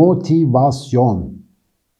Motivasyon.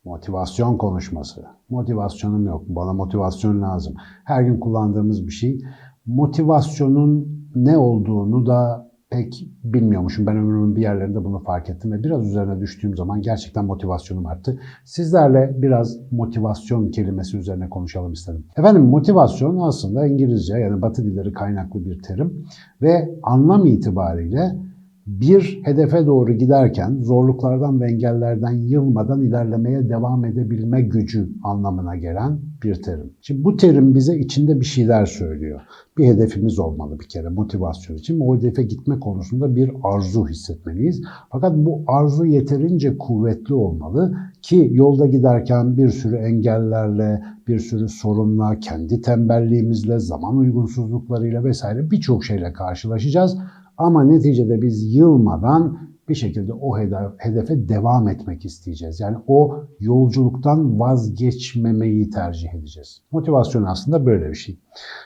Motivasyon konuşması. Motivasyonum yok. Bana motivasyon lazım. Her gün kullandığımız bir şey. Motivasyonun ne olduğunu da pek bilmiyormuşum. Ben ömrümün bir yerlerinde bunu fark ettim ve biraz üzerine düştüğüm zaman gerçekten motivasyonum arttı. Sizlerle biraz motivasyon kelimesi üzerine konuşalım istedim. Efendim motivasyon aslında İngilizce yani Batı dilleri kaynaklı bir terim ve anlam itibariyle bir hedefe doğru giderken zorluklardan ve engellerden yılmadan ilerlemeye devam edebilme gücü anlamına gelen bir terim. Şimdi bu terim bize içinde bir şeyler söylüyor. Bir hedefimiz olmalı bir kere motivasyon için. O hedefe gitme konusunda bir arzu hissetmeliyiz. Fakat bu arzu yeterince kuvvetli olmalı ki yolda giderken bir sürü engellerle, bir sürü sorunla, kendi tembelliğimizle, zaman uygunsuzluklarıyla vesaire birçok şeyle karşılaşacağız. Ama neticede biz yılmadan bir şekilde o hedefe devam etmek isteyeceğiz. Yani o yolculuktan vazgeçmemeyi tercih edeceğiz. Motivasyon aslında böyle bir şey.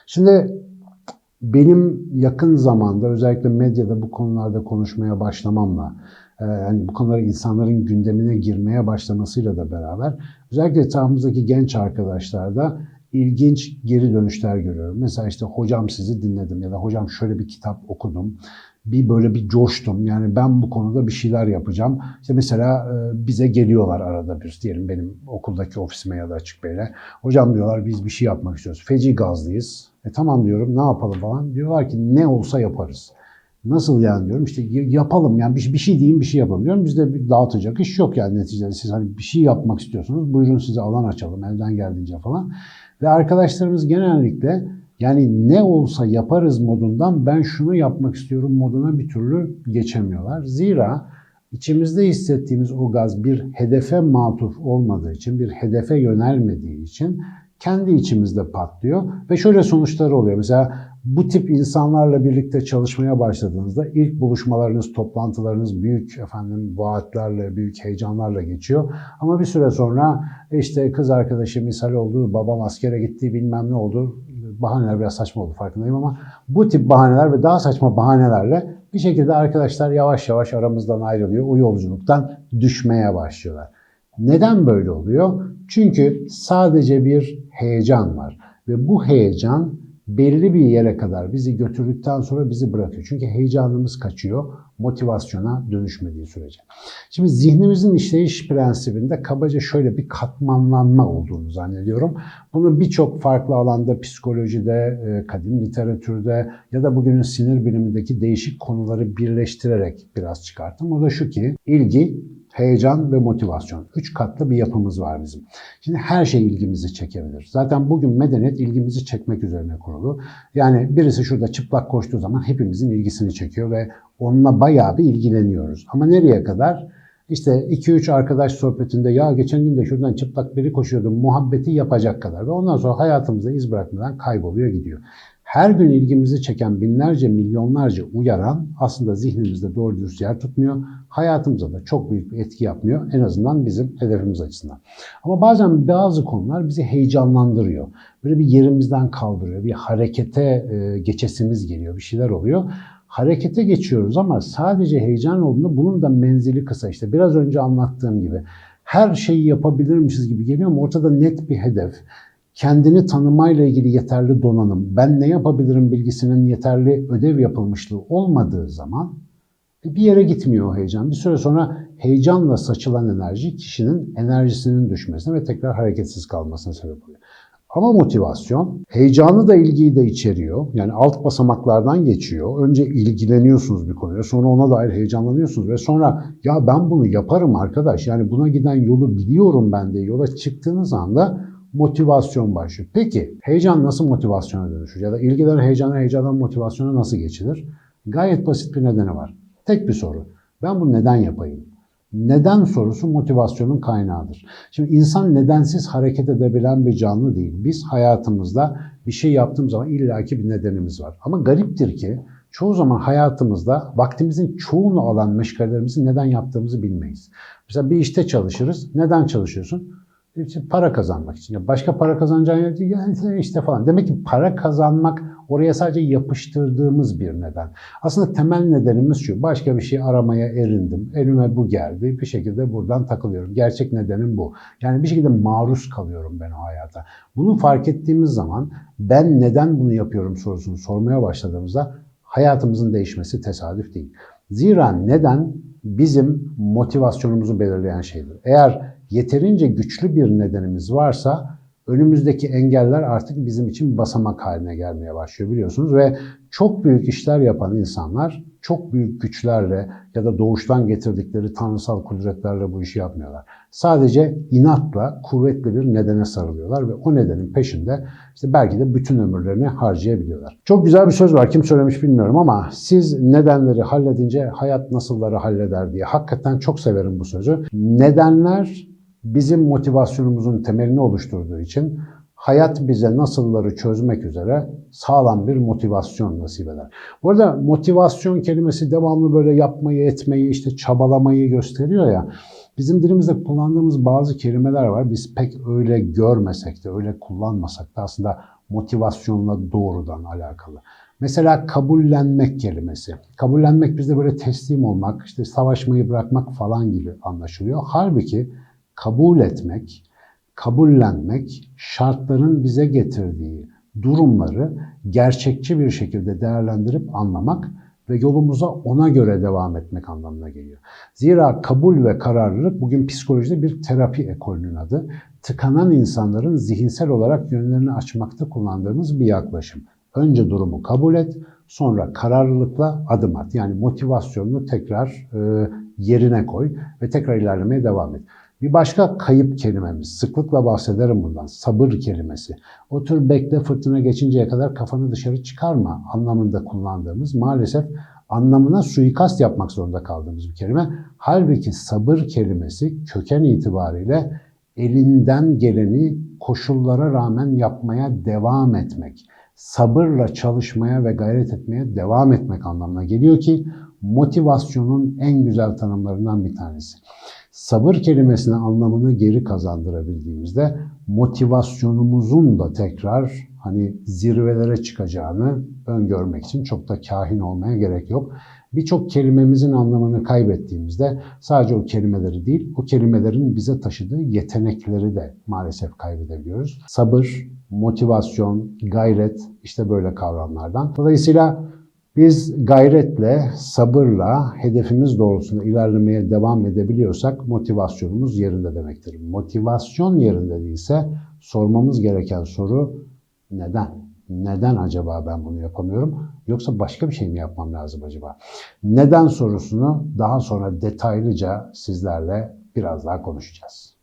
Şimdi benim yakın zamanda özellikle medyada bu konularda konuşmaya başlamamla, yani bu konuları insanların gündemine girmeye başlamasıyla da beraber özellikle etrafımızdaki genç arkadaşlarda ilginç geri dönüşler görüyorum. Mesela işte hocam sizi dinledim ya da hocam şöyle bir kitap okudum. Bir böyle bir coştum. Yani ben bu konuda bir şeyler yapacağım. İşte mesela bize geliyorlar arada bir diyelim benim okuldaki ofisime ya da Açık Bey'le. Hocam diyorlar biz bir şey yapmak istiyoruz. Feci gazlıyız. E tamam diyorum ne yapalım falan. Diyorlar ki ne olsa yaparız. Nasıl yani diyorum işte yapalım yani bir, şey diyeyim bir şey yapalım diyorum. Bizde bir dağıtacak iş yok yani neticede siz hani bir şey yapmak istiyorsunuz buyurun size alan açalım elden geldiğince falan. Ve arkadaşlarımız genellikle yani ne olsa yaparız modundan ben şunu yapmak istiyorum moduna bir türlü geçemiyorlar. Zira içimizde hissettiğimiz o gaz bir hedefe matuf olmadığı için, bir hedefe yönelmediği için kendi içimizde patlıyor ve şöyle sonuçları oluyor. Mesela bu tip insanlarla birlikte çalışmaya başladığınızda ilk buluşmalarınız, toplantılarınız büyük efendim vaatlerle, büyük heyecanlarla geçiyor. Ama bir süre sonra işte kız arkadaşı misal oldu, babam askere gitti, bilmem ne oldu. Bahaneler biraz saçma oldu farkındayım ama bu tip bahaneler ve daha saçma bahanelerle bir şekilde arkadaşlar yavaş yavaş aramızdan ayrılıyor. O yolculuktan düşmeye başlıyorlar. Neden böyle oluyor? Çünkü sadece bir heyecan var ve bu heyecan belli bir yere kadar bizi götürdükten sonra bizi bırakıyor. Çünkü heyecanımız kaçıyor motivasyona dönüşmediği sürece. Şimdi zihnimizin işleyiş prensibinde kabaca şöyle bir katmanlanma olduğunu zannediyorum. Bunu birçok farklı alanda psikolojide, kadim literatürde ya da bugünün sinir bilimindeki değişik konuları birleştirerek biraz çıkarttım. O da şu ki ilgi, heyecan ve motivasyon. Üç katlı bir yapımız var bizim. Şimdi her şey ilgimizi çekebilir. Zaten bugün medeniyet ilgimizi çekmek üzerine kurulu. Yani birisi şurada çıplak koştuğu zaman hepimizin ilgisini çekiyor ve onunla bayağı bir ilgileniyoruz. Ama nereye kadar? İşte 2-3 arkadaş sohbetinde ya geçen gün de şuradan çıplak biri koşuyordu muhabbeti yapacak kadar ve ondan sonra hayatımızda iz bırakmadan kayboluyor gidiyor. Her gün ilgimizi çeken binlerce, milyonlarca uyaran aslında zihnimizde doğru dürüst yer tutmuyor. Hayatımıza da çok büyük bir etki yapmıyor. En azından bizim hedefimiz açısından. Ama bazen bazı konular bizi heyecanlandırıyor. Böyle bir yerimizden kaldırıyor. Bir harekete geçesimiz geliyor. Bir şeyler oluyor harekete geçiyoruz ama sadece heyecan olduğunda bunun da menzili kısa. İşte biraz önce anlattığım gibi her şeyi yapabilirmişiz gibi geliyor ama ortada net bir hedef. Kendini tanımayla ilgili yeterli donanım, ben ne yapabilirim bilgisinin yeterli ödev yapılmışlığı olmadığı zaman bir yere gitmiyor o heyecan. Bir süre sonra heyecanla saçılan enerji kişinin enerjisinin düşmesine ve tekrar hareketsiz kalmasına sebep oluyor. Ama motivasyon heyecanı da ilgiyi de içeriyor. Yani alt basamaklardan geçiyor. Önce ilgileniyorsunuz bir konuya, sonra ona dair heyecanlanıyorsunuz ve sonra ya ben bunu yaparım arkadaş. Yani buna giden yolu biliyorum ben de yola çıktığınız anda motivasyon başlıyor. Peki heyecan nasıl motivasyona dönüşür? Ya da ilgiler heyecana, heyecandan motivasyona nasıl geçilir? Gayet basit bir nedeni var. Tek bir soru. Ben bunu neden yapayım? Neden sorusu motivasyonun kaynağıdır. Şimdi insan nedensiz hareket edebilen bir canlı değil. Biz hayatımızda bir şey yaptığımız zaman illaki bir nedenimiz var. Ama gariptir ki Çoğu zaman hayatımızda vaktimizin çoğunu alan meşgalelerimizi neden yaptığımızı bilmeyiz. Mesela bir işte çalışırız. Neden çalışıyorsun? İşte para kazanmak için. Ya başka para kazanacağın yer değil. Yani işte falan. Demek ki para kazanmak oraya sadece yapıştırdığımız bir neden. Aslında temel nedenimiz şu. Başka bir şey aramaya erindim. Elime bu geldi. Bir şekilde buradan takılıyorum. Gerçek nedenim bu. Yani bir şekilde maruz kalıyorum ben o hayata. Bunu fark ettiğimiz zaman ben neden bunu yapıyorum sorusunu sormaya başladığımızda hayatımızın değişmesi tesadüf değil. Zira neden bizim motivasyonumuzu belirleyen şeydir. Eğer yeterince güçlü bir nedenimiz varsa önümüzdeki engeller artık bizim için basamak haline gelmeye başlıyor biliyorsunuz ve çok büyük işler yapan insanlar çok büyük güçlerle ya da doğuştan getirdikleri tanrısal kudretlerle bu işi yapmıyorlar. Sadece inatla kuvvetli bir nedene sarılıyorlar ve o nedenin peşinde işte belki de bütün ömürlerini harcayabiliyorlar. Çok güzel bir söz var kim söylemiş bilmiyorum ama siz nedenleri halledince hayat nasılları halleder diye hakikaten çok severim bu sözü. Nedenler bizim motivasyonumuzun temelini oluşturduğu için hayat bize nasılları çözmek üzere sağlam bir motivasyon nasip eder. Bu arada motivasyon kelimesi devamlı böyle yapmayı, etmeyi, işte çabalamayı gösteriyor ya. Bizim dilimizde kullandığımız bazı kelimeler var. Biz pek öyle görmesek de, öyle kullanmasak da aslında motivasyonla doğrudan alakalı. Mesela kabullenmek kelimesi. Kabullenmek bizde böyle teslim olmak, işte savaşmayı bırakmak falan gibi anlaşılıyor. Halbuki kabul etmek, kabullenmek, şartların bize getirdiği durumları gerçekçi bir şekilde değerlendirip anlamak ve yolumuza ona göre devam etmek anlamına geliyor. Zira kabul ve kararlılık bugün psikolojide bir terapi ekolünün adı. Tıkanan insanların zihinsel olarak yönlerini açmakta kullandığımız bir yaklaşım. Önce durumu kabul et, sonra kararlılıkla adım at. Yani motivasyonunu tekrar e, yerine koy ve tekrar ilerlemeye devam et. Bir başka kayıp kelimemiz, sıklıkla bahsederim bundan, sabır kelimesi. Otur bekle fırtına geçinceye kadar kafanı dışarı çıkarma anlamında kullandığımız maalesef anlamına suikast yapmak zorunda kaldığımız bir kelime. Halbuki sabır kelimesi köken itibariyle elinden geleni koşullara rağmen yapmaya devam etmek, sabırla çalışmaya ve gayret etmeye devam etmek anlamına geliyor ki motivasyonun en güzel tanımlarından bir tanesi sabır kelimesine anlamını geri kazandırabildiğimizde motivasyonumuzun da tekrar hani zirvelere çıkacağını öngörmek için çok da kahin olmaya gerek yok. Birçok kelimemizin anlamını kaybettiğimizde sadece o kelimeleri değil, o kelimelerin bize taşıdığı yetenekleri de maalesef kaybedebiliyoruz. Sabır, motivasyon, gayret işte böyle kavramlardan. Dolayısıyla biz gayretle, sabırla hedefimiz doğrultusunda ilerlemeye devam edebiliyorsak motivasyonumuz yerinde demektir. Motivasyon yerinde değilse sormamız gereken soru neden? Neden acaba ben bunu yapamıyorum? Yoksa başka bir şey mi yapmam lazım acaba? Neden sorusunu daha sonra detaylıca sizlerle biraz daha konuşacağız.